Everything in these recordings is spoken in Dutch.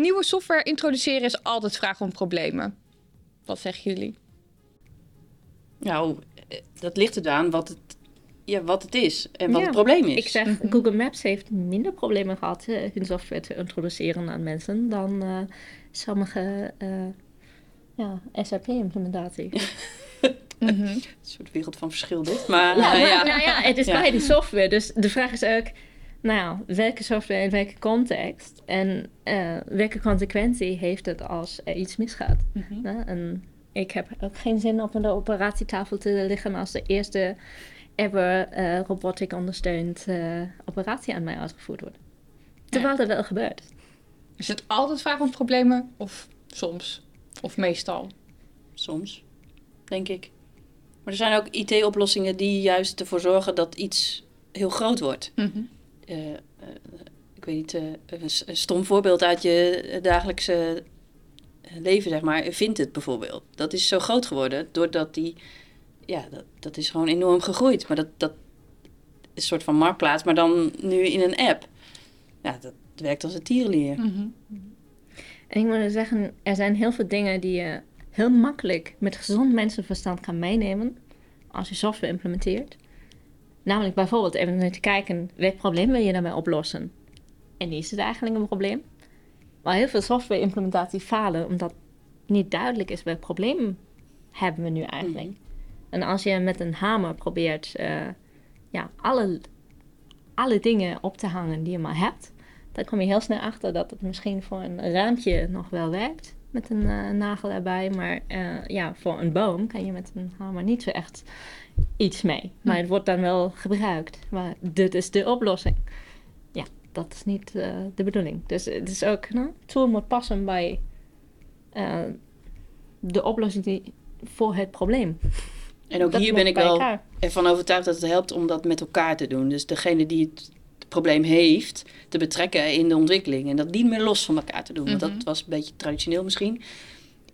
nieuwe software introduceren is altijd vragen om problemen. Wat zeggen jullie? Nou, eh, dat ligt eraan wat het, ja, wat het is en wat Ja, het probleem is. Ik zeg, Mhm. Google Maps heeft minder problemen gehad eh, hun software te introduceren aan mensen dan eh, sommige eh, ja, SAP-implementatie. Mhm. Een soort wereld van verschil dit. Maar Ja, eh, maar, ja. nou ja, het is Ja. bij die software. Dus de vraag is ook, nou, welke software in welke context en eh, welke consequentie heeft het als er iets misgaat? Mhm. hè? En ik heb ook geen zin op een operatietafel te liggen als de eerste ever eh robotic ondersteund eh, operatie aan mij uitgevoerd wordt. Terwijl dat wel gebeurt. Is het altijd vragen om problemen of soms? Of meestal? Soms, denk ik. Maar er zijn ook IT-oplossingen die juist ervoor zorgen dat iets heel groot wordt. Mhm. Eh, eh, ik weet niet, eh, een stom voorbeeld uit je dagelijkse leven, zeg maar. Vindt het bijvoorbeeld. Dat is zo groot geworden doordat die... Ja, dat, dat is gewoon enorm gegroeid. Maar dat, dat is een soort van marktplaats, maar dan nu in een app. Ja, dat werkt als een tierenlier. Mhm. En ik moet zeggen, er zijn heel veel dingen die je heel makkelijk met gezond mensenverstand kan meenemen als je software implementeert. Namelijk bijvoorbeeld even te kijken, welk probleem wil je daarmee oplossen? En is het eigenlijk een probleem? Maar heel veel software implementaties falen omdat niet duidelijk is welk probleem hebben we nu eigenlijk. En als je met een hamer probeert eh, ja, alle, alle dingen op te hangen die je maar hebt, dan kom je heel snel achter dat het misschien voor een raampje nog wel werkt. Met een eh, nagel erbij. Maar eh, ja, voor een boom kan je met een hamer niet zo echt iets mee. Maar het wordt dan wel gebruikt. Maar dit is de oplossing. Ja, dat is niet eh, de bedoeling. Dus het is ook, nou, het tool moet passen bij eh, de oplossing die, voor het probleem. En ook Dat hier ben ik wel elkaar. ervan overtuigd dat het helpt om dat met elkaar te doen. Dus degene die het probleem heeft, te betrekken in de ontwikkeling. En dat niet meer los van elkaar te doen. Want Mhm. dat was een beetje traditioneel misschien.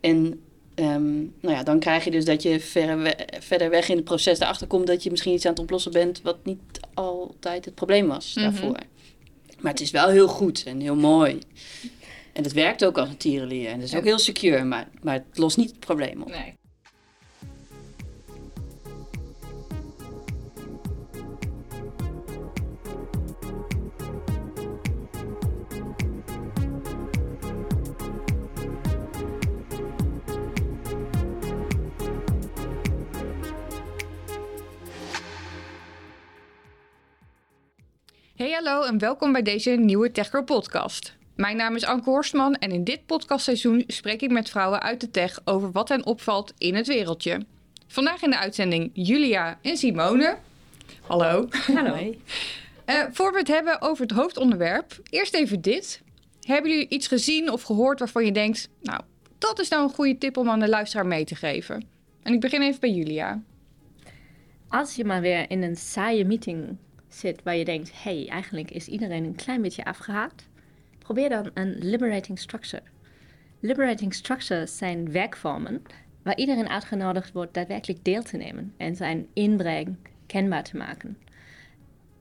En ehm, nou ja, dan krijg je dus dat je verder, we- verder weg in het proces erachter komt dat je misschien iets aan het oplossen bent wat niet altijd het probleem was Mhm. daarvoor. Maar het is wel heel goed en heel mooi. En het werkt ook als een tierenlier. En het is Ja. ook heel secure, maar, maar het lost niet het probleem op. Nee. Hey hallo en welkom bij deze nieuwe TechGirl podcast. Mijn naam is Anke Horstman en in dit podcastseizoen spreek ik met vrouwen uit de tech over wat hen opvalt in het wereldje. Vandaag in de uitzending Julia en Simone. Hallo. Hallo. Eh, voor we het hebben over het hoofdonderwerp, eerst even dit. Hebben jullie iets gezien of gehoord waarvan je denkt, nou, dat is nou een goede tip om aan de luisteraar mee te geven? En ik begin even bij Julia. Als je maar weer in een saaie meeting zit waar je denkt: hey, eigenlijk is iedereen een klein beetje afgehaakt, probeer dan een liberating structure. Liberating structures zijn werkvormen waar iedereen uitgenodigd wordt daadwerkelijk deel te nemen en zijn inbreng kenbaar te maken.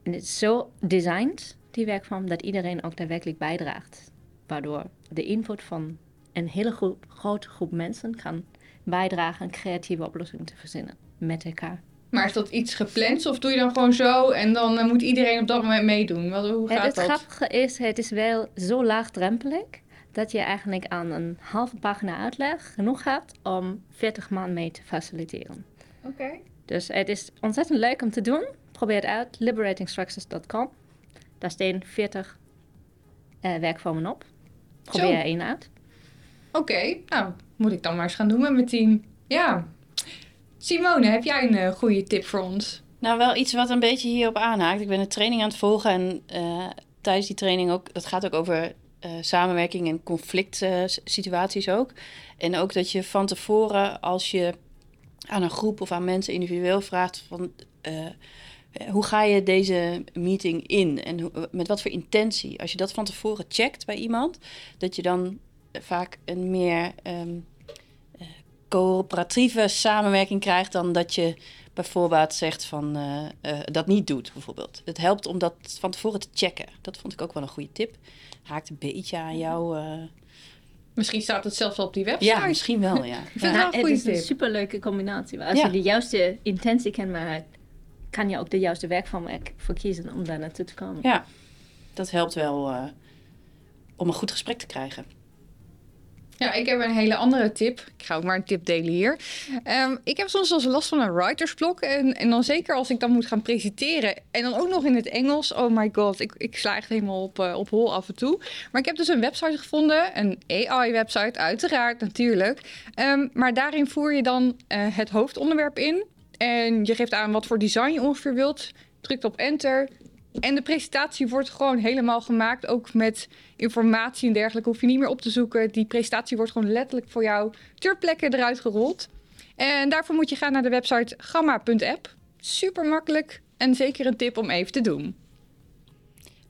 En het is zo designed, die werkvorm, dat iedereen ook daadwerkelijk bijdraagt. Waardoor de input van een hele grote groep mensen kan bijdragen een creatieve oplossing te verzinnen met elkaar. Maar is dat iets gepland of doe je dan gewoon zo en dan eh, moet iedereen op dat moment meedoen? Wat, hoe gaat Het, dat? grappige is, het is wel zo laagdrempelig dat je eigenlijk aan een halve pagina uitleg genoeg hebt om 40 man mee te faciliteren. Oké. Dus het is ontzettend leuk om te doen. Probeer het uit, liberatingstructures.com. Daar staan 40 eh, werkvormen op. Probeer er één uit. Oké, nou moet ik dan maar eens gaan doen met mijn team. Ja. Simone, heb jij een eh, goede tip voor ons? Nou, wel iets wat een beetje hierop aanhaakt. Ik ben een training aan het volgen en eh, tijdens die training ook, dat gaat ook over eh, samenwerking en conflict situaties ook. En ook dat je van tevoren, als je aan een groep of aan mensen individueel vraagt van hoe ga je deze meeting in en met wat voor intentie? Als je dat van tevoren checkt bij iemand, dat je dan vaak een meer ehm, eh, coöperatieve samenwerking krijgt dan dat je bijvoorbeeld zegt van eh, eh, dat niet doet, bijvoorbeeld. Het helpt om dat van tevoren te checken. Dat vond ik ook wel een goede tip. Haakt een beetje aan jouw, eh, Misschien staat het zelfs wel op die website. Ja, misschien wel, ja. Ik vind het wel Ja, een het goede is een tip. superleuke combinatie. Maar Als Ja. je de juiste intentie kent, maar kan je ook de juiste werkvorm voor kiezen om daar naartoe te komen. Ja, dat helpt wel eh, om een goed gesprek te krijgen. Ja, ik heb een hele andere tip. Ik ga ook maar een tip delen hier. Ehm, ik heb soms eens last van een writersblok. En, en dan zeker als ik dan moet gaan presenteren. En dan ook nog in het Engels. Oh my god, ik, ik sla echt helemaal op, eh, op hol af en toe. Maar ik heb dus een website gevonden. Een AI-website, uiteraard, natuurlijk. Ehm, maar daarin voer je dan eh, het hoofdonderwerp in. En je geeft aan wat voor design je ongeveer wilt. Drukt op enter. En de presentatie wordt gewoon helemaal gemaakt. Ook met informatie en dergelijke. Hoef je niet meer op te zoeken. Die presentatie wordt gewoon letterlijk voor jou ter plekke eruit gerold. En daarvoor moet je gaan naar de website gamma.app. Super makkelijk en zeker een tip om even te doen.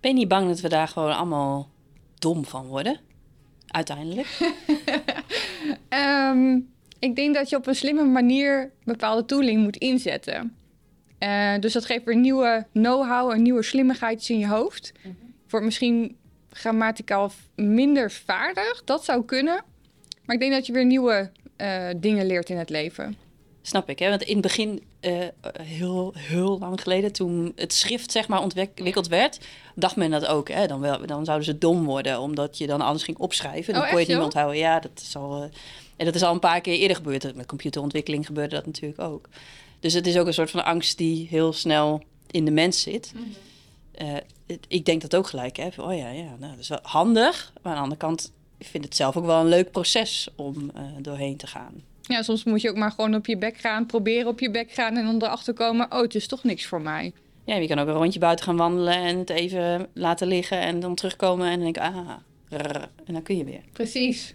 Ben je niet bang dat we daar gewoon allemaal dom van worden? Uiteindelijk. Ehm, ik denk dat je op een slimme manier bepaalde tooling moet inzetten. Eh, dus dat geeft weer nieuwe know-how en nieuwe slimmigheidjes in je hoofd. Wordt misschien grammaticaal minder vaardig, dat zou kunnen. Maar ik denk dat je weer nieuwe eh, dingen leert in het leven. Snap ik, hè? Want in het begin, eh, heel, heel lang geleden, toen het schrift zeg maar ontwikkeld werd, dacht men dat ook. Hè? Dan, wel, dan zouden ze dom worden, omdat je dan alles ging opschrijven. Dan Oh, kon je het niet onthouden. Ja, dat is al, en dat is al een paar keer eerder gebeurd. Met computerontwikkeling gebeurde dat natuurlijk ook. Dus het is ook een soort van angst die heel snel in de mens zit. Eh, het- ik denk dat ook gelijk. Hè? Van, oh ja, ja nou, dat is wel handig. Maar aan de andere kant, ik vind het zelf ook wel een leuk proces om eh, doorheen te gaan. Ja, soms moet je ook maar gewoon op je bek gaan, proberen op je bek gaan en dan erachter komen, oh, het is toch niks voor mij. Ja, je kan ook een rondje buiten gaan wandelen en het even laten liggen en dan terugkomen en dan denk ik, ah, en dan kun je weer. Precies.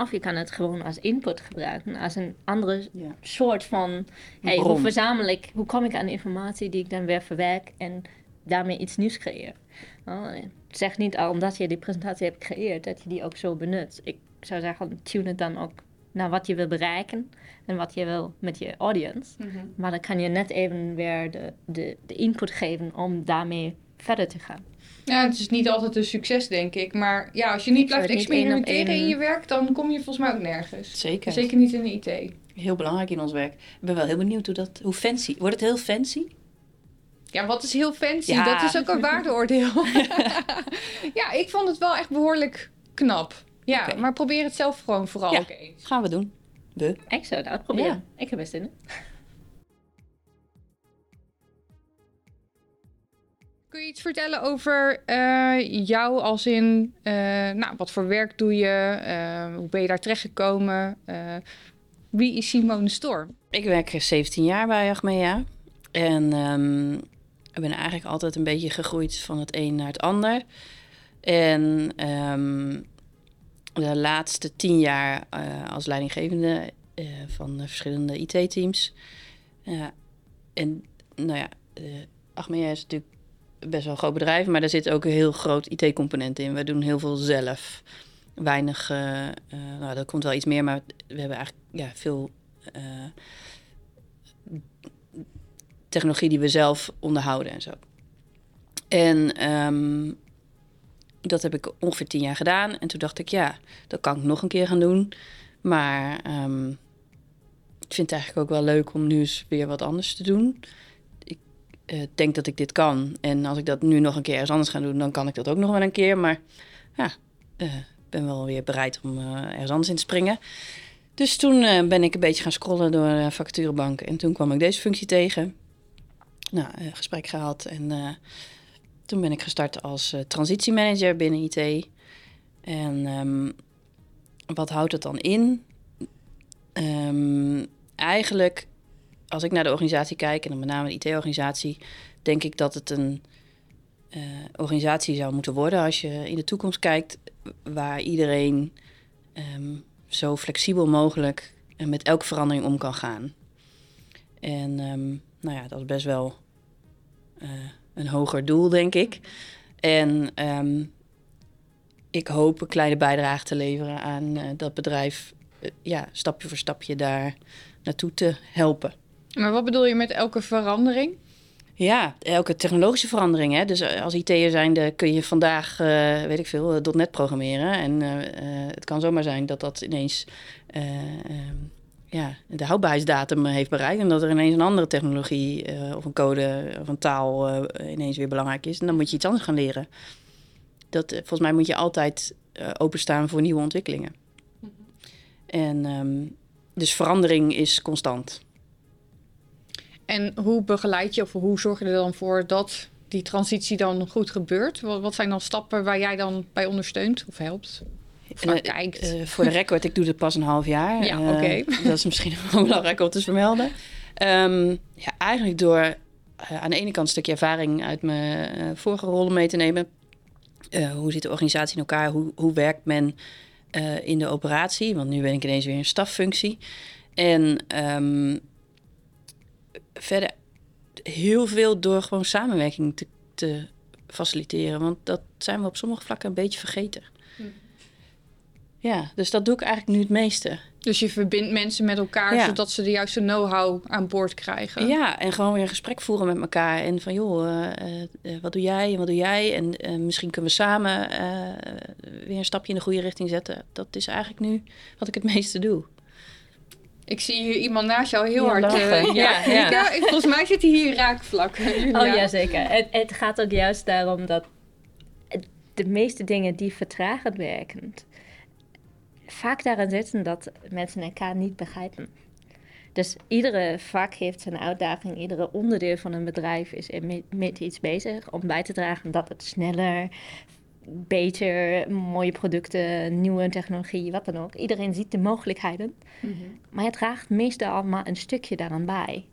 Of je kan het gewoon als input gebruiken, als een andere Ja. soort van, hey, hoe verzamel ik, hoe kom ik aan informatie die ik dan weer verwerk en daarmee iets nieuws creëer. Oh, zeg niet al omdat je die presentatie hebt gecreëerd dat je die ook zo benut. Ik zou zeggen, tune het dan ook naar wat je wil bereiken en wat je wil met je audience. Maar dan kan je net even weer de, de, de input geven om daarmee verder te gaan. Ja, het is niet altijd een succes, denk ik. Maar ja, als je niet Ik blijft experimenteren in je werk, dan kom je volgens mij ook nergens. Zeker. Zeker niet in de IT. Heel belangrijk in ons werk. Ik ben wel heel benieuwd hoe dat, hoe fancy. Wordt het heel fancy? Ja, wat is heel fancy? Ja. Dat is ook een waardeoordeel. ja, ik vond het wel echt behoorlijk knap. Ja, maar probeer het zelf gewoon vooral Ja. ook eens. Gaan we doen. We. Ik zou het uitproberen. Ik heb er zin in. Kun je iets vertellen over eh, jou als in, eh, nou, wat voor werk doe je? Eh, hoe ben je daar terechtgekomen? Wie is Simone Storm? Ik werk 17 jaar bij Achmea. En ehm, ik ben eigenlijk altijd een beetje gegroeid van het een naar het ander. En ehm, de laatste tien jaar als leidinggevende van de verschillende IT-teams. En nou ja, Achmea is natuurlijk best wel een groot bedrijf, maar daar zit ook een heel groot IT-component in. We doen heel veel zelf. Weinig, eh, eh, nou, er komt wel iets meer, maar we hebben eigenlijk ja, veel eh, technologie die we zelf onderhouden en zo. En ehm, dat heb ik ongeveer tien jaar gedaan. En toen dacht ik, ja, dat kan ik nog een keer gaan doen. Maar ehm, ik vind het eigenlijk ook wel leuk om nu eens weer wat anders te doen. Eh, denk dat ik dit kan. En als ik dat nu nog een keer ergens anders ga doen, dan kan ik dat ook nog wel een keer. Maar ja, eh, ik ben wel weer bereid om eh, ergens anders in te springen. Dus toen eh, ben ik een beetje gaan scrollen door de vacaturebank. En toen kwam ik deze functie tegen. Nou, eh, gesprek gehad. En eh, toen ben ik gestart als eh, transitiemanager binnen IT. En ehm, wat houdt het dan in? Ehm, eigenlijk, als ik naar de organisatie kijk, en dan met name de IT-organisatie, denk ik dat het een eh, organisatie zou moeten worden als je in de toekomst kijkt, waar iedereen ehm, zo flexibel mogelijk en met elke verandering om kan gaan. En ehm, nou ja, dat is best wel eh, een hoger doel, denk ik. En ehm, ik hoop een kleine bijdrage te leveren aan eh, dat bedrijf, eh, ja, stapje voor stapje daar naartoe te helpen. Maar wat bedoel je met elke verandering? Ja, elke technologische verandering. Hè? Dus als IT'er zijnde kun je vandaag, uh, weet ik veel, .NET programmeren. En uh, het kan zomaar zijn dat dat ineens uh, ja, de houdbaarheidsdatum heeft bereikt. En dat er ineens een andere technologie of een code of een taal ineens weer belangrijk is. En dan moet je iets anders gaan leren. Dat, volgens mij moet je altijd openstaan voor nieuwe ontwikkelingen. En um, dus verandering is constant. En hoe begeleid je of hoe zorg je er dan voor dat die transitie dan goed gebeurt? Wat, zijn dan stappen waar jij dan bij ondersteunt of helpt? Of uh, kijkt? Uh, voor de record, ik doe dit pas een half jaar. Ja, oké. Okay. dat is misschien wel belangrijk om te vermelden. Um, ja, eigenlijk door aan de ene kant een stukje ervaring uit mijn vorige rollen mee te nemen. hoe zit de organisatie in elkaar? Hoe, hoe werkt men in de operatie? Want nu ben ik ineens weer een staffunctie. En um, verder heel veel door gewoon samenwerking te, te, faciliteren. Want dat zijn we op sommige vlakken een beetje vergeten. Hm. Ja, dus dat doe ik eigenlijk nu het meeste. Dus je verbindt mensen met elkaar zodat ze de juiste know-how aan boord krijgen. Ja, en gewoon weer een gesprek voeren met elkaar. En van joh, uh, uh, wat doe jij en wat doe jij? En uh, misschien kunnen we samen weer een stapje in de goede richting zetten. Dat is eigenlijk nu wat ik het meeste doe. Ik zie hier iemand naast jou heel hard. Uh, ja, ja. ja. volgens mij zit hij hier raakvlak. Oh ja, zeker. Het, het gaat ook juist daarom dat de meeste dingen die vertragen werken, vaak daarin zitten dat mensen elkaar niet begrijpen. Dus iedere vak heeft zijn uitdaging, iedere onderdeel van een bedrijf is met, met iets bezig om bij te dragen dat het sneller, beter, mooie producten, nieuwe technologie, wat dan ook. Iedereen ziet de mogelijkheden, mhm. maar het draagt meestal allemaal een stukje daaraan bij.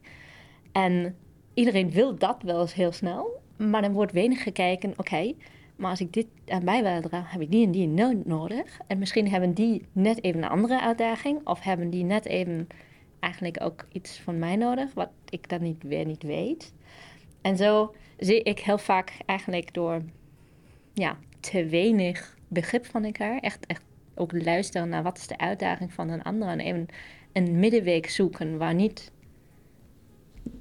En iedereen wil dat wel eens heel snel, maar dan wordt weinig gekeken, oké, maar als ik dit aan bij wil dragen, heb ik die en die nodig. En misschien hebben die net even een andere uitdaging, of hebben die net even eigenlijk ook iets van mij nodig, wat ik dan niet, weer niet weet. En zo zie ik heel vaak eigenlijk door ja, te weinig begrip van elkaar. Echt, echt ook luisteren naar wat is de uitdaging van een ander. En even een middenweg zoeken waar niet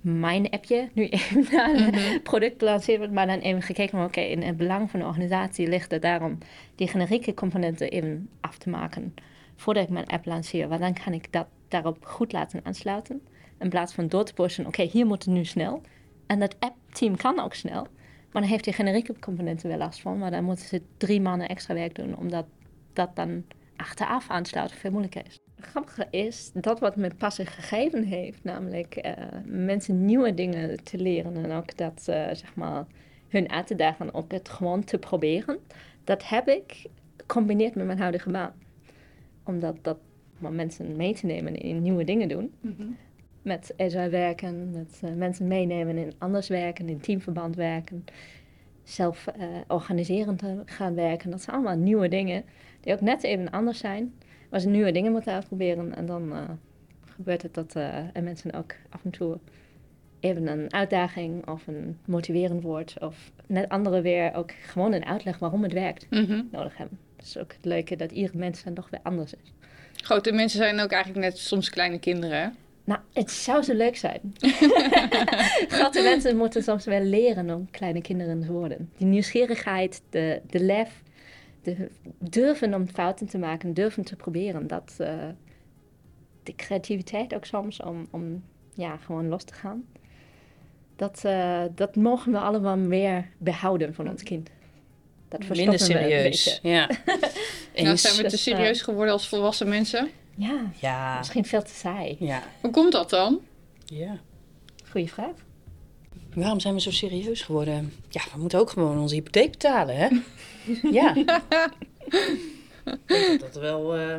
mijn appje nu even naar mm product gelanceerd wordt, maar dan even gekeken, oké, in het belang van de organisatie ligt het daarom die generieke componenten even af te maken voordat ik mijn app lanceer. Want dan kan ik dat daarop goed laten aansluiten. In plaats van door te pushen, oké, hier moet het nu snel. En dat app-team kan ook snel. Maar dan heeft die generieke componenten wel last van. Maar dan moeten ze drie mannen extra werk doen, omdat dat dan achteraf aansluiten veel moeilijker is. Het grappige is dat wat me passen gegeven heeft, namelijk uh, mensen nieuwe dingen te leren en ook dat, uh, zeg maar, hun uit te dagen op het gewoon te proberen. Dat heb ik gecombineerd met mijn huidige baan. Omdat dat om mensen mee te nemen in nieuwe dingen doen. Mhm met agile werken, met uh, mensen meenemen in anders werken, in teamverband werken, zelf uh, organiserend gaan werken. Dat zijn allemaal nieuwe dingen die ook net even anders zijn. Waar ze nieuwe dingen moeten uitproberen en dan uh, gebeurt het dat er mensen ook af en toe even een uitdaging of een motiverend woord of net andere weer ook gewoon een uitleg waarom het werkt mhm. nodig hebben. Dat is ook het leuke dat iedere mens dan toch weer anders is. Grote mensen zijn ook eigenlijk net soms kleine kinderen. Nou, het zou zo leuk zijn. Grote mensen moeten soms wel leren om kleine kinderen te worden. Die nieuwsgierigheid, de, de lef, de durven om fouten te maken, durven te proberen. Dat, uh, de creativiteit ook soms om, om ja, gewoon los te gaan. Dat, uh, dat mogen we allemaal meer behouden van ons kind. Dat Minder serieus. Ja. nou, zijn we te dus, serieus eh, geworden als volwassen mensen? Ja, ja. misschien veel te saai. Ja. Hoe komt dat dan? Ja. Goeie vraag. Waarom zijn we zo serieus geworden? Ja, we moeten ook gewoon onze hypotheek betalen, hè? ja. Ik dat wel... Uh...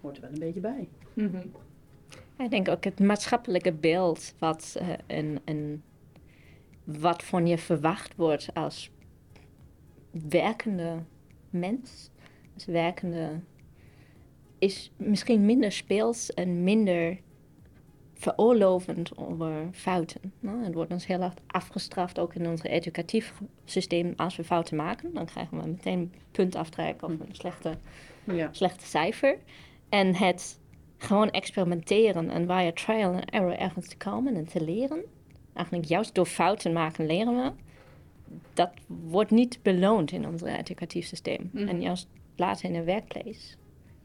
Hoort er wel een beetje bij. Mm -hmm. Ik denk ook het maatschappelijke beeld wat, uh, een, een, wat van je verwacht wordt als werkende mens werkende is misschien minder speels en minder veroorlovend over fouten. Nou, het wordt ons heel erg afgestraft, ook in ons educatief systeem. Als we fouten maken, dan krijgen we meteen puntaftrek of een slechte, ja. slechte cijfer. En het gewoon experimenteren en via trial and error ergens te komen en te leren. Eigenlijk juist door fouten maken leren we. Dat wordt niet beloond in ons educatief systeem. Mhm. En juist later in de werkplace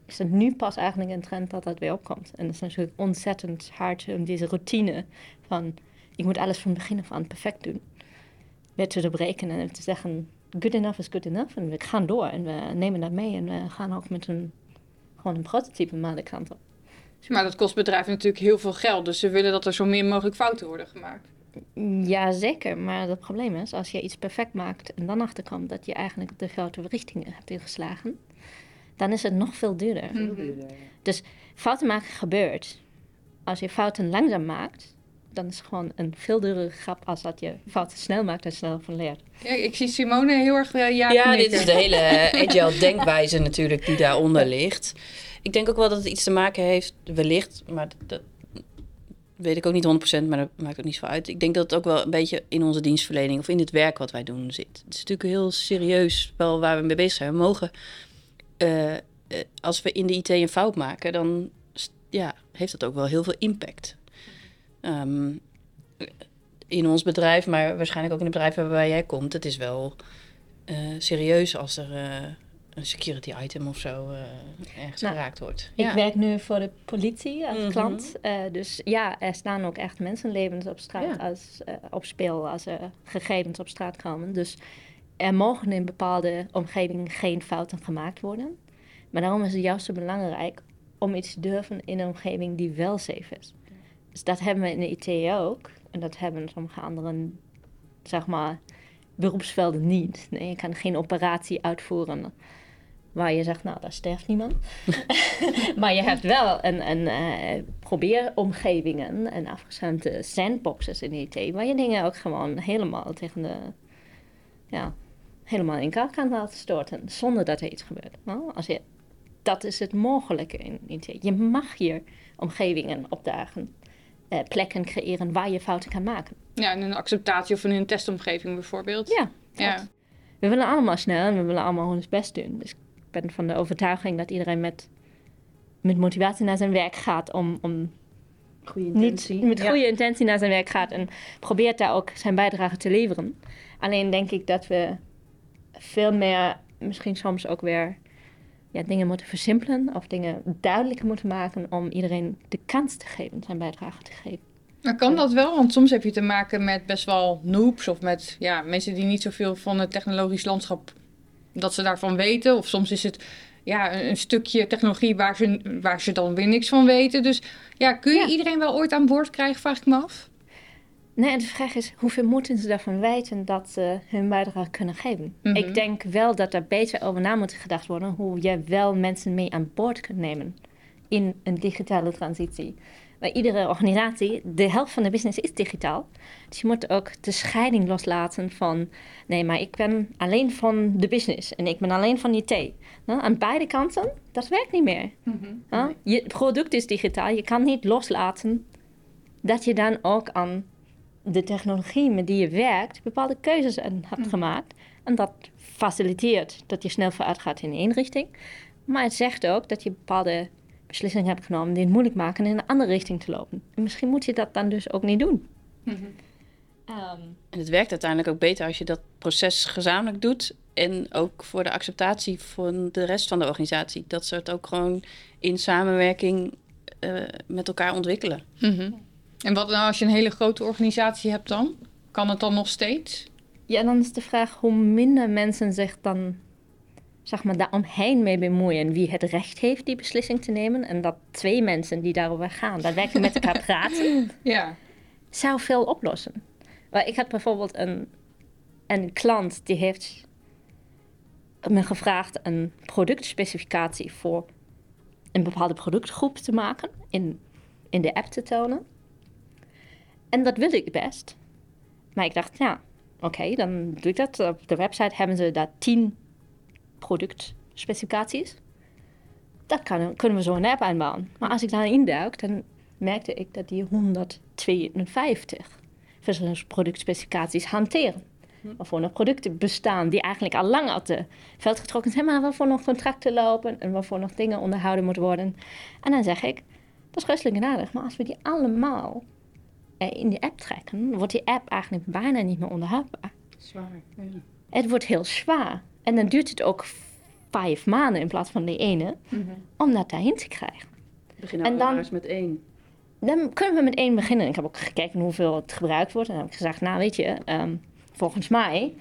is het nu pas eigenlijk een trend dat dat weer opkomt. En het is natuurlijk ontzettend hard om deze routine van ik moet alles van begin af aan perfect doen. Weer te doorbreken en te zeggen good enough is good enough. En we gaan door en we nemen dat mee en we gaan ook met een, gewoon een prototype maar de kant op. Maar dat kost bedrijven natuurlijk heel veel geld. Dus ze willen dat er zo min mogelijk fouten worden gemaakt. Ja, zeker. Maar het probleem is, als je iets perfect maakt en dan achterkomt dat je eigenlijk de foute richting hebt ingeslagen, dan is het nog veel duurder. Dus fouten maken gebeurt. Als je fouten langzaam maakt, dan is het gewoon een veel duurdere grap als dat je fouten snel maakt en snel van leert. Ja, ik zie Simone heel erg uh, ja Ja, dit is de hele eh, agile denkwijze natuurlijk die daaronder ligt. Ik denk ook wel dat het iets te maken heeft, wellicht, maar dat weet ik ook niet 100%, maar dat maakt ook niet zo uit. Ik denk dat het ook wel een beetje in onze dienstverlening of in het werk wat wij doen zit. Het is natuurlijk heel serieus wel waar we mee bezig zijn. We mogen, eh, eh, als we in de IT een fout maken, dan ja, heeft dat ook wel heel veel impact. Ehm, in ons bedrijf, maar waarschijnlijk ook in het bedrijf waarbij jij komt, het is wel eh, serieus als er een security item of zo eh, ergens Nou, geraakt wordt. Ik Ja. werk nu voor de politie als Mhm. klant. eh, dus ja, er staan ook echt mensenlevens op straat Ja. als, eh, op speel als er gegevens op straat komen. Dus er mogen in bepaalde omgevingen geen fouten gemaakt worden. Maar daarom is het juist zo belangrijk om iets te durven in een omgeving die wel safe is. Dus dat hebben we in de IT ook. En dat hebben sommige andere, zeg maar, beroepsvelden niet. Nee, je kan geen operatie uitvoeren waar je zegt, nou, daar sterft niemand. maar je hebt wel een, een eh, probeeromgevingen en afgeschermde sandboxes in IT, waar je dingen ook gewoon helemaal tegen de, ja, helemaal in elkaar kan laten storten, zonder dat er iets gebeurt. Nou, als je, dat is het mogelijke in IT. Je mag hier omgevingen opdagen, eh, plekken creëren waar je fouten kan maken. Ja, in een acceptatie of in een testomgeving bijvoorbeeld. Ja, Ja. We willen allemaal snel en we willen allemaal ons best doen. Dus ben van de overtuiging dat iedereen met, met motivatie naar zijn werk gaat om, om Goede niet intentie. met Ja. goede intentie naar zijn werk gaat en probeert daar ook zijn bijdrage te leveren. Alleen denk ik dat we veel meer, misschien soms ook weer ja, dingen moeten versimpelen of dingen duidelijker moeten maken om iedereen de kans te geven zijn bijdrage te geven. Maar kan dat wel? Want soms heb je te maken met best wel noobs of met ja, mensen die niet zoveel van het technologisch landschap dat ze daarvan weten. Of soms is het ja, een, een stukje technologie waar ze, waar ze dan weer niks van weten. Dus ja, kun je Ja. iedereen wel ooit aan boord krijgen, vraag ik me af. Nee, en de vraag is, hoeveel moeten ze daarvan weten dat ze hun bijdrage kunnen geven? Mhm. Ik denk wel dat er beter over na moet gedacht worden hoe je wel mensen mee aan boord kunt nemen in een digitale transitie. Maar iedere organisatie, de helft van de business is digitaal. Dus je moet ook de scheiding loslaten van, nee, maar ik ben alleen van de business en ik ben alleen van IT. Nou, aan beide kanten, dat werkt niet meer. Huh? Je product is digitaal, je kan niet loslaten dat je dan ook aan de technologie met die je werkt bepaalde keuzes aan hebt gemaakt. En dat faciliteert dat je snel vooruit gaat in één richting. Maar het zegt ook dat je bepaalde beslissingen hebt genomen die het moeilijk maken in een andere richting te lopen. En misschien moet je dat dan dus ook niet doen. Ehm, En het werkt uiteindelijk ook beter als je dat proces gezamenlijk doet. En ook voor de acceptatie van de rest van de organisatie. Dat ze het ook gewoon in samenwerking eh, met elkaar ontwikkelen. Mhm. En wat nou als je een hele grote organisatie hebt dan? Kan het dan nog steeds? ja, dan is de vraag hoe minder mensen zich dan zeg maar, daaromheen mee bemoeien. Wie het recht heeft die beslissing te nemen. En dat twee mensen die daarover gaan, daadwerkelijk met elkaar praten. Ja. zou veel oplossen. Maar ik had bijvoorbeeld een, een klant die heeft me gevraagd een productspecificatie voor een bepaalde productgroep te maken, in, in de app te tonen. En dat wilde ik best. Maar ik dacht, ja, oké, dan doe ik dat. Op de website hebben ze daar tien productspecificaties. Dat kan, kunnen we zo een app aanbouwen. Maar als ik daar induik, dan merkte ik dat die 152 verschillende productspecificaties hanteren. Waarvoor nog producten bestaan die eigenlijk al lang uit de veld getrokken zijn, maar waarvoor nog contracten lopen en waarvoor nog dingen onderhouden moeten worden. En dan zeg ik, Dat is hartstikke aardig. Maar als we die allemaal eh, in die app trekken, wordt die app eigenlijk bijna niet meer onderhoudbaar. Zwaar. Ja. Het wordt heel zwaar. En dan duurt het ook vijf maanden in plaats van de ene om dat daarheen te krijgen. Begin En nou dan- met één. Dan kunnen we met één beginnen. Ik heb ook gekeken hoeveel het gebruikt wordt. En dan heb ik gezegd, nou weet je, ehm, volgens mij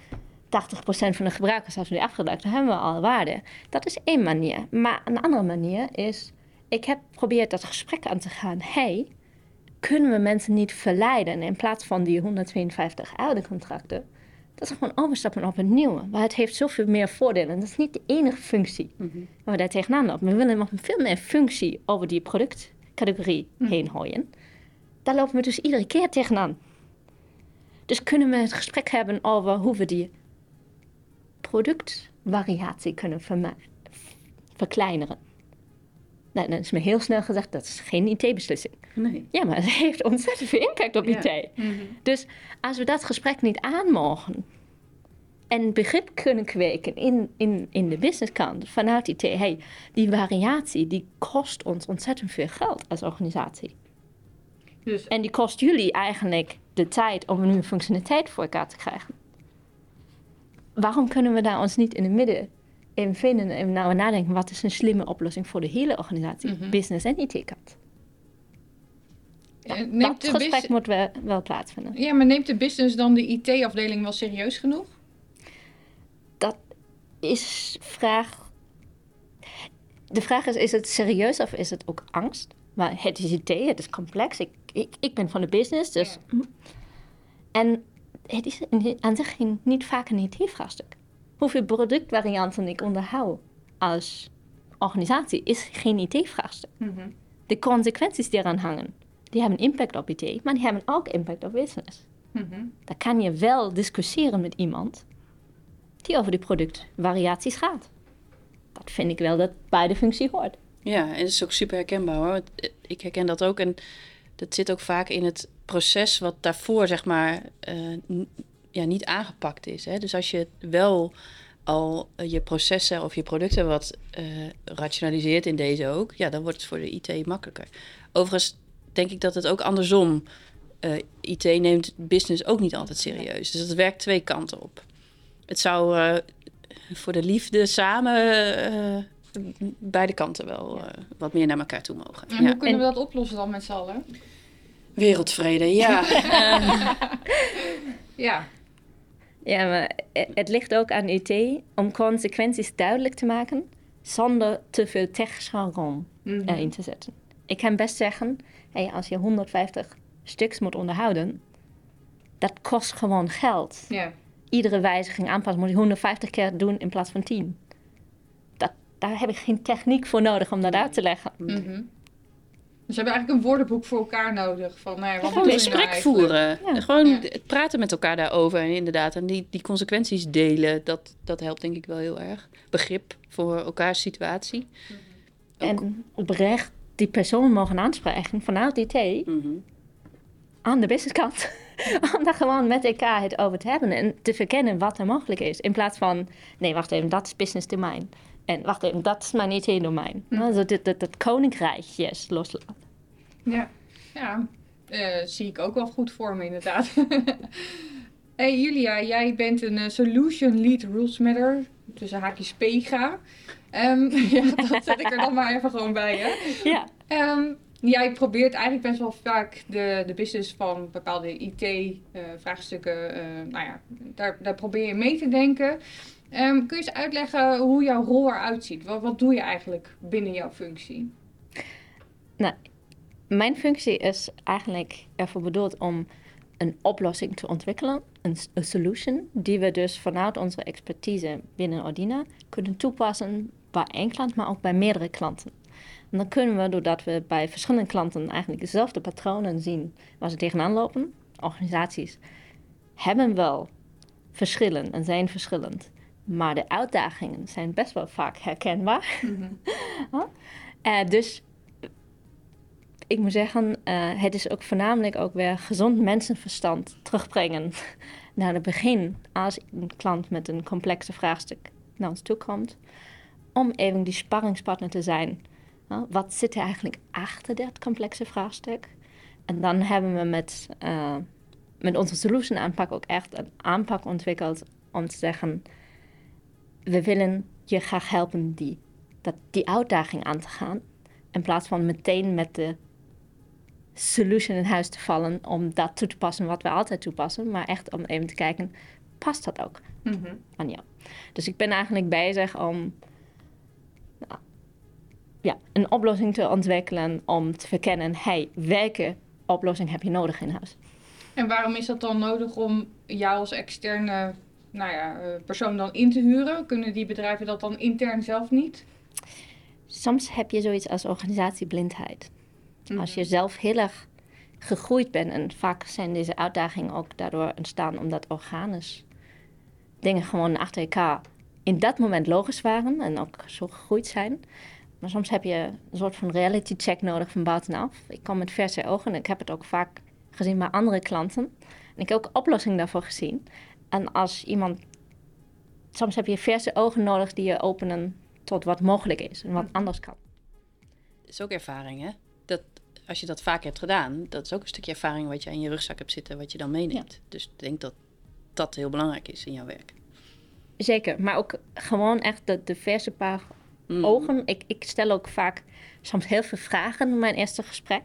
80% van de gebruikers, als we die afgebruikt, dan hebben we al waarde. Dat is één manier. Maar een andere manier is, ik heb geprobeerd dat gesprek aan te gaan. Hey, kunnen we mensen niet verleiden in plaats van die 152 oude contracten? Dat is gewoon overstappen op een nieuwe. Maar het heeft zoveel meer voordelen. Dat is niet de enige functie waar we daar tegenaan lopen. We willen nog veel meer functie over die productcategorie heen gooien. Daar lopen we dus iedere keer tegenaan. Dus kunnen we het gesprek hebben over hoe we die productvariatie kunnen verkleineren. Nou, dan is me heel snel gezegd, dat is geen IT-beslissing. Nee. Ja, maar het heeft ontzettend veel impact op Ja. IT. Dus als we dat gesprek niet aanmogen en begrip kunnen kweken in, in, in de businesskant vanuit IT, hey, die variatie die kost ons ontzettend veel geld als organisatie. Dus En die kost jullie eigenlijk de tijd om een nieuwe functionaliteit voor elkaar te krijgen. Waarom kunnen we daar ons niet in het midden in vinden en nou nadenken wat is een slimme oplossing voor de hele organisatie, business en IT-kant? eh, Dat neemt gesprek moet wel, wel plaatsvinden. ja, maar neemt de business dan de IT-afdeling wel serieus genoeg? dat is vraag. De vraag is: is het serieus of is het ook angst? Maar het is IT, het is complex. Ik, ik, ik ben van de business, dus. En het is aan zich niet vaak een IT-vraagstuk. Hoeveel productvarianten ik onderhoud als organisatie is geen IT-vraagstuk. De consequenties die eraan hangen, die hebben impact op IT, maar die hebben ook impact op business. Dan kan je wel discussiëren met iemand die over die productvariaties gaat. Dat vind ik wel dat bij de functie hoort. Ja, en het is ook super herkenbaar hoor. Eh, Ik herken dat ook. En dat zit ook vaak in het proces wat daarvoor, zeg maar, n- ja, niet aangepakt is. Hè? Dus als je wel al eh, je processen of je producten wat eh, rationaliseert in deze ook, ja, dan wordt het voor de IT makkelijker. Overigens denk ik dat het ook andersom. eh, IT neemt business ook niet altijd serieus. Dus dat werkt twee kanten op. Het zou eh, voor de liefde samen eh, beide kanten wel wat meer naar elkaar toe mogen. En Ja. hoe kunnen we dat oplossen dan met z'n allen? Wereldvrede, ja. Ja, Ja, maar het ligt ook aan IT om consequenties duidelijk te maken zonder te veel techjargon erin te zetten. Ik kan best zeggen, hey, als je 150 stuks moet onderhouden, dat kost gewoon geld. ja. Iedere wijziging aanpassen moet je 150 keer doen in plaats van 10. Dat, daar heb ik geen techniek voor nodig om dat uit te leggen. Mhm. Dus we hebben eigenlijk een woordenboek voor elkaar nodig. Van, nou ja, wat Gewoon gesprek nou eigenlijk? voeren. Ja. Gewoon Ja. het praten met elkaar daarover. En inderdaad, en die, die consequenties delen, dat, dat helpt denk ik wel heel erg. Begrip voor elkaars situatie. En oprecht die persoon mogen aanspreken vanuit IT Mhm. aan de businesskant. Om daar gewoon met elkaar het over te hebben en te verkennen wat er mogelijk is. In plaats van, nee, wacht even, dat is business domein. En wacht even, dat is mijn IT-domein. Also dat, dat, dat koninkrijkjes loslaten. Ja, ja. eh, zie ik ook wel goed voor me inderdaad. hey Julia, jij bent een eh, Solution Lead Rules Matter, tussen haakjes PEGA. Ehm, ja, dat zet ik er dan maar even gewoon bij, hè. Ja. Ehm, jij probeert eigenlijk best wel vaak de, de business van bepaalde IT-vraagstukken, nou ja, daar, daar probeer je mee te denken. Ehm, kun je eens uitleggen hoe jouw rol eruit ziet? Wat, wat doe je eigenlijk binnen jouw functie? Mijn functie is eigenlijk ervoor bedoeld om een oplossing te ontwikkelen, een, solution, die we dus vanuit onze expertise binnen Ordina kunnen toepassen bij één klant, maar ook bij meerdere klanten. En dan kunnen we, doordat we bij verschillende klanten eigenlijk dezelfde patronen zien waar ze tegenaan lopen, organisaties hebben wel verschillen en zijn verschillend, maar de uitdagingen zijn best wel vaak herkenbaar. Huh? Eh, dus ik moet zeggen, eh, het is ook voornamelijk ook weer gezond mensenverstand terugbrengen naar het begin als een klant met een complexe vraagstuk naar ons toe komt. Om even die sparringspartner te zijn wat zit er eigenlijk achter dat complexe vraagstuk? En dan hebben we met, uh, met onze solution aanpak ook echt een aanpak ontwikkeld om te zeggen: we willen je graag helpen die, dat, die uitdaging aan te gaan. In plaats van meteen met de solution in huis te vallen om dat toe te passen wat we altijd toepassen. Maar echt om even te kijken, past dat ook Mhm. aan jou? Dus ik ben eigenlijk bezig om nou, ja, een oplossing te ontwikkelen om te verkennen, hey, welke oplossing heb je nodig in huis? En waarom is dat dan nodig om jou als externe nou ja, eh, persoon dan in te huren? Kunnen die bedrijven dat dan intern zelf niet? Soms heb je zoiets als organisatieblindheid. Als je zelf heel erg gegroeid bent, en vaak zijn deze uitdagingen ook daardoor ontstaan omdat organisch dingen gewoon achter elkaar in dat moment logisch waren en ook zo gegroeid zijn. Maar soms heb je een soort van reality check nodig van buitenaf. Ik kom met verse ogen en ik heb het ook vaak gezien bij andere klanten. En ik heb ook oplossingen daarvoor gezien. En als iemand. Soms heb je verse ogen nodig die je openen tot wat mogelijk is en wat anders kan. Dat is ook ervaring, hè? Dat, als je dat vaak hebt gedaan, dat is ook een stukje ervaring wat je in je rugzak hebt zitten, wat je dan meeneemt. Dus ik denk dat dat heel belangrijk is in jouw werk. Zeker, maar ook gewoon echt de, de verse paar Mm. ogen. Ik, ik stel ook vaak soms heel veel vragen in mijn eerste gesprek.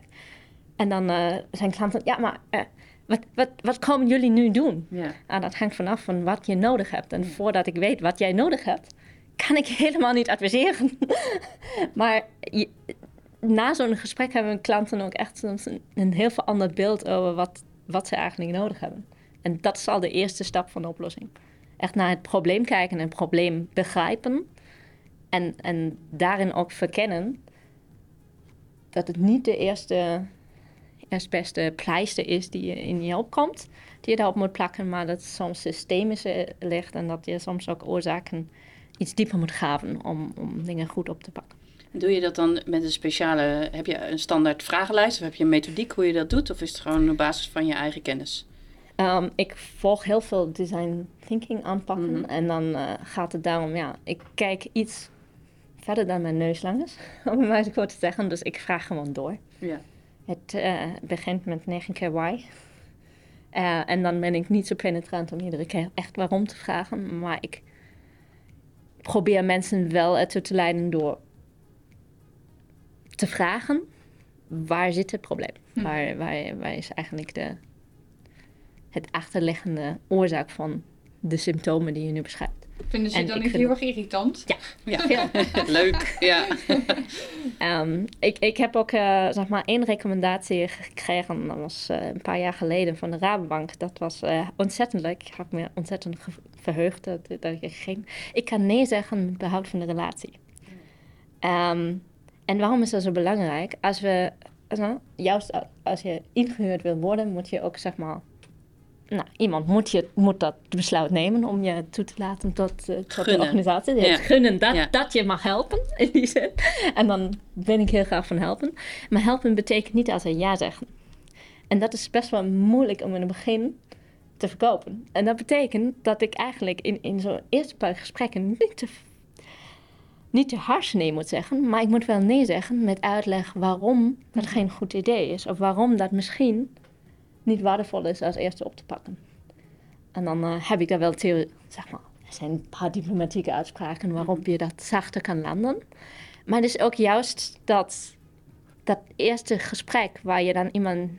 En dan eh, zijn klanten, ja, maar eh, wat, wat, wat komen jullie nu doen? Ja. Nou, dat hangt vanaf van wat je nodig hebt. En voordat ik weet wat jij nodig hebt, kan ik helemaal niet adviseren. maar je- na zo'n gesprek hebben klanten ook echt soms een, een heel veel ander beeld over wat, wat ze eigenlijk nodig hebben. En dat is al de eerste stap van de oplossing. Echt naar het probleem kijken en het probleem begrijpen. En, en daarin ook verkennen dat het niet de eerste, eerst beste pleister is die in je opkomt, die je daarop moet plakken, maar dat het soms systemisch ligt en dat je soms ook oorzaken iets dieper moet graven om, om dingen goed op te pakken. Doe je dat dan met een speciale, heb je een standaard vragenlijst of heb je een methodiek hoe je dat doet? Of is het gewoon op basis van je eigen kennis? Um, ik volg heel veel design thinking aanpakken. Mhm. En dan uh, gaat het daarom, ja, ik kijk iets verder dan mijn neus lang is, om het maar kort te zeggen. Dus ik vraag gewoon door. Ja. Het uh, begint met 9 keer why. Uh, en dan ben ik niet zo penetrant om iedere keer echt waarom te vragen. Maar ik probeer mensen wel ertoe te leiden door te vragen waar zit het probleem? Hm. Waar, waar, waar is eigenlijk de, het achterliggende oorzaak van de symptomen die je nu beschrijft? Vinden ze En het dan ik niet vind- heel erg irritant? Ja, Ja. Leuk, ja. Ehm, ik, ik heb ook uh, zeg maar één recommendatie gekregen. Dat was uh, een paar jaar geleden van de Rabobank. Dat was uh, ontzettend leuk. Ik heb me ontzettend ge- verheugd dat, dat ik ging. Ik kan nee zeggen met behoud van de relatie. Um, en waarom is dat zo belangrijk? Als we, nou, juist als je ingehuurd wil worden, moet je ook zeg maar. Nou, iemand moet, je, moet dat besluit nemen om je toe te laten tot, uh, tot de organisatie. Ja. Het gunnen dat, Ja. dat je mag helpen, in die zin. En dan ben ik heel graag van helpen. Maar helpen betekent niet altijd ja zeggen. En dat is best wel moeilijk om in het begin te verkopen. En dat betekent dat ik eigenlijk in, in zo'n eerste paar gesprekken niet te, niet te hard nee moet zeggen. Maar ik moet wel nee zeggen met uitleg waarom dat geen goed idee is. Of waarom dat misschien niet waardevol is als eerste op te pakken. En dan uh, heb ik daar wel theorie, zeg maar, er zijn een paar diplomatieke uitspraken waarop je dat zachter kan landen. Maar het is ook juist dat, dat eerste gesprek waar je dan iemand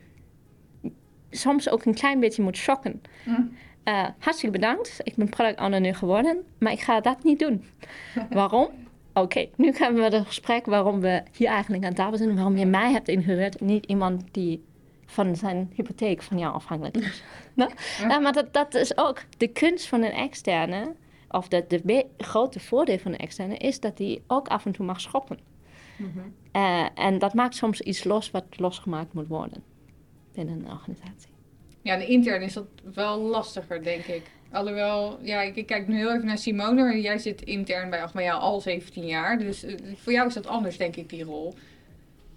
soms ook een klein beetje moet shocken. Mm. Uh, hartstikke bedankt, ik ben product owner nu geworden, maar ik ga dat niet doen. waarom? Oké, okay, nu gaan we het gesprek waarom we hier eigenlijk aan tafel zijn, waarom je mij hebt ingehuurd, niet iemand die van zijn hypotheek van jou afhankelijk is. nou? Ja. Ja, maar dat, dat is ook de kunst van een externe, of de, de grote voordeel van een externe, is dat die ook af en toe mag schoppen. Mhm. Uh, en dat maakt soms iets los wat losgemaakt moet worden binnen een organisatie. Ja, de intern is dat wel lastiger, denk ik. Alhoewel, ja, ik, ik kijk nu heel even naar Simone. Jij zit intern bij Achmea al 17 jaar. Dus eh, voor jou is dat anders, denk ik, die rol.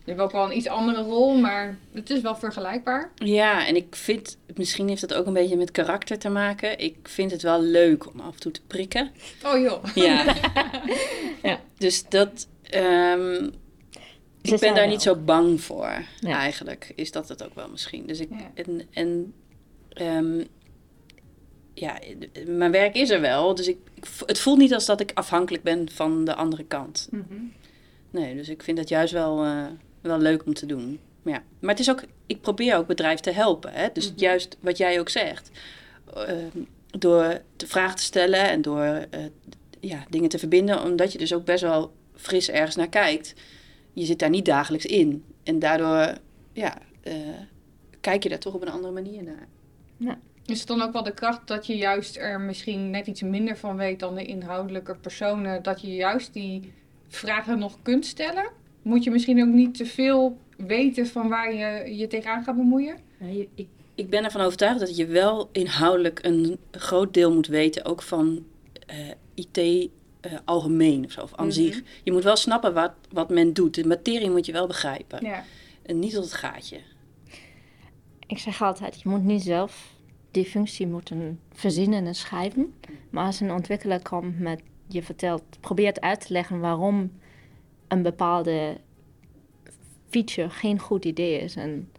Je hebt ook wel een iets andere rol, maar het is wel vergelijkbaar. Ja, en ik vind, misschien heeft dat ook een beetje met karakter te maken. Ik vind het wel leuk om af en toe te prikken. Oh joh. Ja. Ja. Dus dat, ehm, ik ben daar niet ook. zo bang voor, Ja. eigenlijk. Is dat het ook wel misschien. Dus ik, Ja. en, en ehm, ja, mijn werk is er wel. Dus ik, ik het voelt niet als dat ik afhankelijk ben van de andere kant. Nee, dus ik vind dat juist wel, eh, wel leuk om te doen. Ja. Maar het is ook, ik probeer ook bedrijf te helpen. Hè? Dus Mhm. juist wat jij ook zegt. ehm, door de vraag te stellen en door eh, ja, dingen te verbinden. Omdat je dus ook best wel fris ergens naar kijkt. Je zit daar niet dagelijks in. En daardoor ja, eh, kijk je daar toch op een andere manier naar. Is het dan ook wel de kracht dat je juist er misschien net iets minder van weet dan de inhoudelijke personen, dat je juist die vragen nog kunt stellen? Moet je misschien ook niet te veel weten van waar je je tegenaan gaat bemoeien? Je- ik- Ik ben ervan overtuigd dat je wel inhoudelijk een groot deel moet weten, ook van eh, IT eh, algemeen of zo, of aan Mhm. zich. Je moet wel snappen wat, wat men doet. De materie moet je wel begrijpen. Ja. En niet tot het gaatje. Ik zeg altijd, je moet niet zelf die functie moeten verzinnen en schrijven. Maar als een ontwikkelaar komt met, je vertelt, probeert uit te leggen waarom een bepaalde feature geen goed idee is en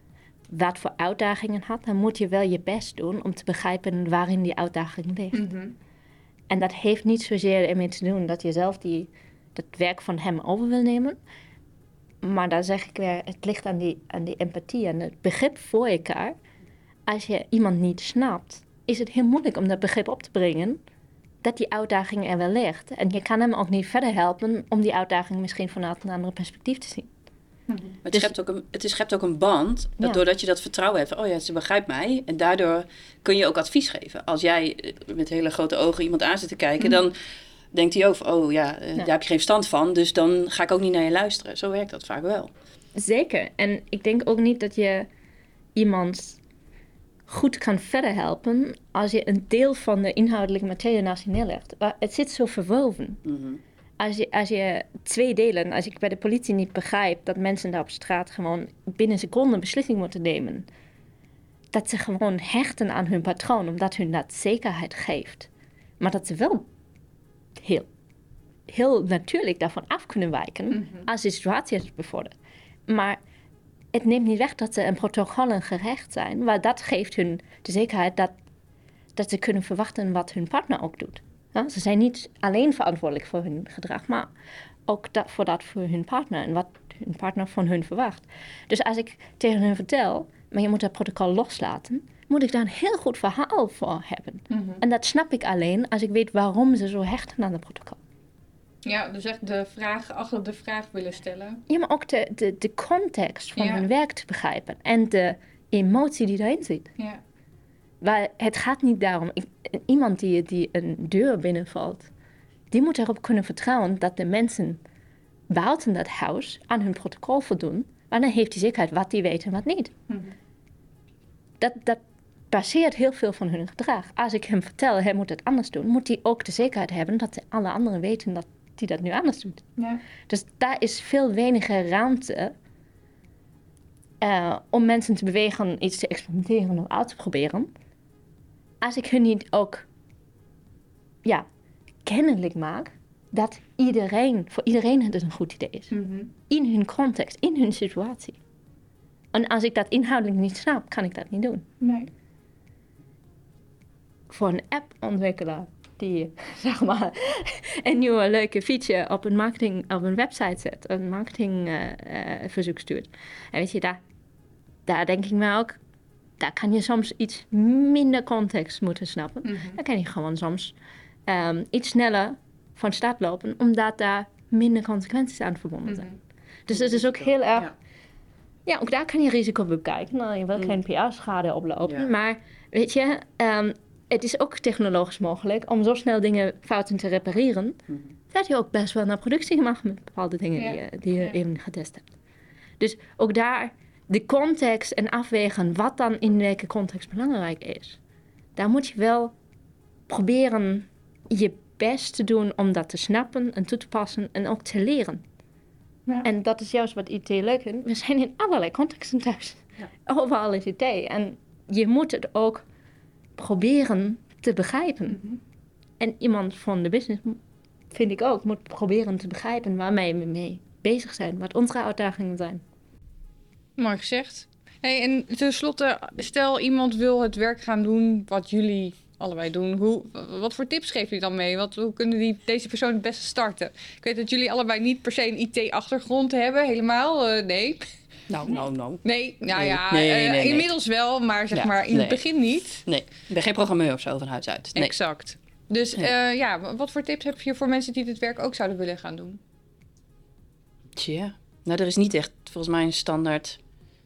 wat voor uitdagingen had, dan moet je wel je best doen om te begrijpen waarin die uitdaging ligt. Mhm. En dat heeft niet zozeer ermee te doen dat je zelf die, dat werk van hem over wil nemen. Maar daar zeg ik weer, het ligt aan die, aan die empathie en het begrip voor elkaar. Als je iemand niet snapt, is het heel moeilijk om dat begrip op te brengen. Dat die uitdaging er wel ligt. En je kan hem ook niet verder helpen om die uitdaging misschien vanuit een andere perspectief te zien. Maar het, Dus- schept ook een, het is- schept ook een band, dat Ja. doordat je dat vertrouwen hebt. Oh ja, ze begrijpt mij. En daardoor kun je ook advies geven. Als jij eh, met hele grote ogen iemand aan zit te kijken, dan denkt hij ook van, oh ja, eh, Ja. daar heb je geen verstand van. Dus dan ga ik ook niet naar je luisteren. Zo werkt dat vaak wel. Zeker. En ik denk ook niet dat je iemand goed kan verder helpen als je een deel van de inhoudelijke materie naast je neerlegt. Maar het zit zo verwoven. Mhm. Als je, als je twee delen, als ik bij de politie niet begrijp dat mensen daar op straat gewoon binnen seconden beslissing moeten nemen. Dat ze gewoon hechten aan hun patroon, omdat hun dat zekerheid geeft. Maar dat ze wel heel, heel natuurlijk daarvan af kunnen wijken als de situatie het bevordert. Maar het neemt niet weg dat ze een protocollen gerecht zijn, waar dat geeft hun de zekerheid dat, dat ze kunnen verwachten wat hun partner ook doet. Ja, ze zijn niet alleen verantwoordelijk voor hun gedrag, maar ook dat, voor dat voor hun partner en wat hun partner van hun verwacht. Dus als ik tegen hen vertel, maar je moet dat protocol loslaten, moet ik daar een heel goed verhaal voor hebben. Mhm. En dat snap ik alleen als ik weet waarom ze zo hechten aan het protocol. Ja, dus echt de vraag achter de vraag willen stellen. Ja, maar ook de, de, de context van Ja. hun werk te begrijpen en de emotie die daarin zit. Ja. Maar het gaat niet daarom. ik- iemand die, die een deur binnenvalt, die moet erop kunnen vertrouwen dat de mensen buiten dat huis aan hun protocol voldoen. Maar dan heeft hij zekerheid wat die weten en wat niet. Mhm. Dat, dat baseert heel veel van hun gedrag. Als ik hem vertel, hij moet het anders doen, moet hij ook de zekerheid hebben dat de alle anderen weten dat hij dat nu anders doet. Ja. Dus daar is veel weniger ruimte eh, om mensen te bewegen iets te experimenteren of uit te proberen. Als ik hun niet ook ja, kennelijk maak dat iedereen, voor iedereen het een goed idee is. Mhm. In hun context, in hun situatie. En als ik dat inhoudelijk niet snap, kan ik dat niet doen. Nee. Voor een app-ontwikkelaar die zeg maar een nieuwe leuke feature op een marketing op een website zet, een marketingverzoek stuurt. En weet je, daar, daar denk ik me ook, daar kan je soms iets minder context moeten snappen. Mhm. Dan kan je gewoon soms ehm, iets sneller van start lopen, omdat daar minder consequenties aan verbonden zijn. Dus het is ook heel erg Ja. ja, ook daar kan je risico bekijken. Nou, je wil Mm. geen PR-schade oplopen. Ja. Maar weet je, ehm, het is ook technologisch mogelijk om zo snel dingen fouten te repareren. Mhm. Dat je ook best wel naar productie mag met bepaalde dingen Ja. die je, die je Ja. even getest hebt. Dus ook daar de context en afwegen wat dan in welke context belangrijk is. Daar moet je wel proberen je best te doen om dat te snappen en toe te passen en ook te leren. Ja. En dat is juist wat IT leuk vindt. We zijn in allerlei contexten thuis. Ja. Overal is IT. En je moet het ook proberen te begrijpen. Mhm. En iemand van de business, vind ik ook, moet proberen te begrijpen waarmee we mee bezig zijn, wat onze uitdagingen zijn. Mooi gezegd. Hey, en tenslotte, stel iemand wil het werk gaan doen wat jullie allebei doen. Hoe, wat voor tips geef je dan mee? Wat, hoe kunnen die, deze persoon het beste starten? Ik weet dat jullie allebei niet per se een IT-achtergrond hebben, helemaal. Uh, nee. Nou, nou, nou. Nee, nou ja, nee, nee, nee, uh, inmiddels wel, maar zeg maar in het begin niet. Nee, ik ben geen programmeur of zo van huis uit. Exact. Dus uh, ja, wat voor tips heb je voor mensen die dit werk ook zouden willen gaan doen? Tja, nou er is niet echt volgens mij een standaard.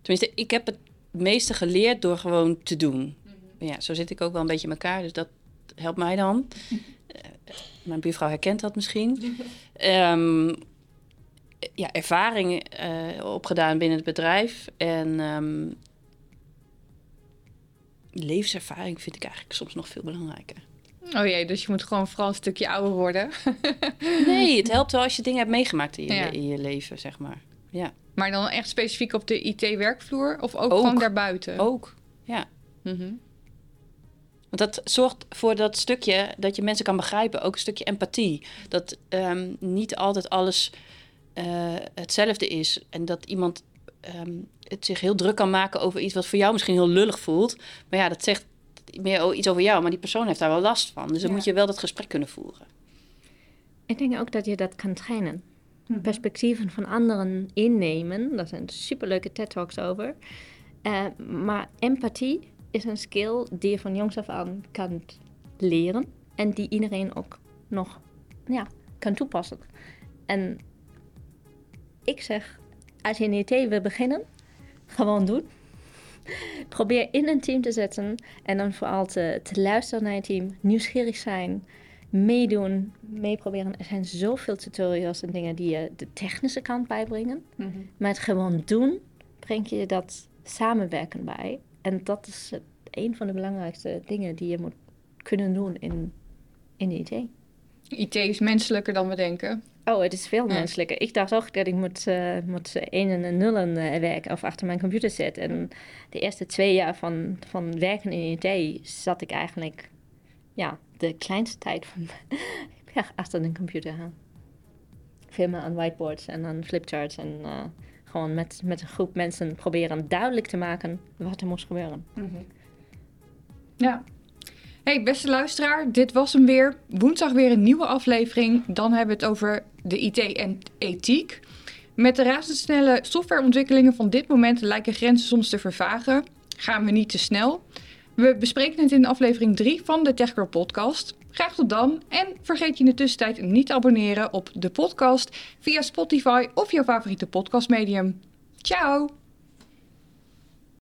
Tenminste, ik heb het meeste geleerd door gewoon te doen. Ja, zo zit ik ook wel een beetje in elkaar, dus dat helpt mij dan. mijn buurvrouw herkent dat misschien. um, ja, ervaring uh, opgedaan binnen het bedrijf. En um, levenservaring vind ik eigenlijk soms nog veel belangrijker. Oh jee, dus je moet gewoon vooral een stukje ouder worden. nee, het helpt wel als je dingen hebt meegemaakt in je, ja. in je leven, zeg maar. Ja. Maar dan echt specifiek op de IT-werkvloer of ook, ook, gewoon daarbuiten? Ook, ja. Mm -hmm. Want dat zorgt voor dat stukje dat je mensen kan begrijpen, ook een stukje empathie. Dat um, niet altijd alles hetzelfde is en dat iemand um, het zich heel druk kan maken over iets wat voor jou misschien heel lullig voelt. Maar ja, dat zegt meer iets over jou, maar die persoon heeft daar wel last van. Dus dan ja. moet je wel dat gesprek kunnen voeren. Ik denk ook dat je dat kan trainen. Mm-hmm. Perspectieven van anderen innemen, daar zijn superleuke TED-talks over. Uh, maar empathie is een skill die je van jongs af aan kan leren en die iedereen ook nog ja, kan toepassen. En ik zeg, als je een IT wil beginnen, gewoon doen. Probeer in een team te zetten en dan vooral te, te luisteren naar je team, nieuwsgierig zijn, meedoen, meeproberen. Er zijn zoveel tutorials en dingen die je de technische kant bijbrengen. Mm -hmm. Maar het gewoon doen, brengt je dat samenwerken bij. En dat is het, een van de belangrijkste dingen die je moet kunnen doen in, in de IT. IT is menselijker dan we denken. Oh, het is veel menselijker. Ik dacht ook dat ik moet, uh, moet enen en nullen uh, werken of achter mijn computer zitten. En de eerste twee jaar van, van werken in IT zat ik eigenlijk ja, de kleinste tijd van ja, achter een computer aan. Veel meer aan whiteboards en aan flipcharts en uh, gewoon met, met een groep mensen proberen duidelijk te maken wat er moest gebeuren. Mm -hmm. Ja, Hey, beste luisteraar, dit was hem weer. Woensdag weer een nieuwe aflevering. Dan hebben we het over de IT en ethiek. Met de razendsnelle softwareontwikkelingen van dit moment lijken grenzen soms te vervagen. Gaan we niet te snel. We bespreken het in aflevering 3 van de TechGirl podcast. Graag tot dan en vergeet je in de tussentijd niet te abonneren op de podcast via Spotify of jouw favoriete podcastmedium. Ciao!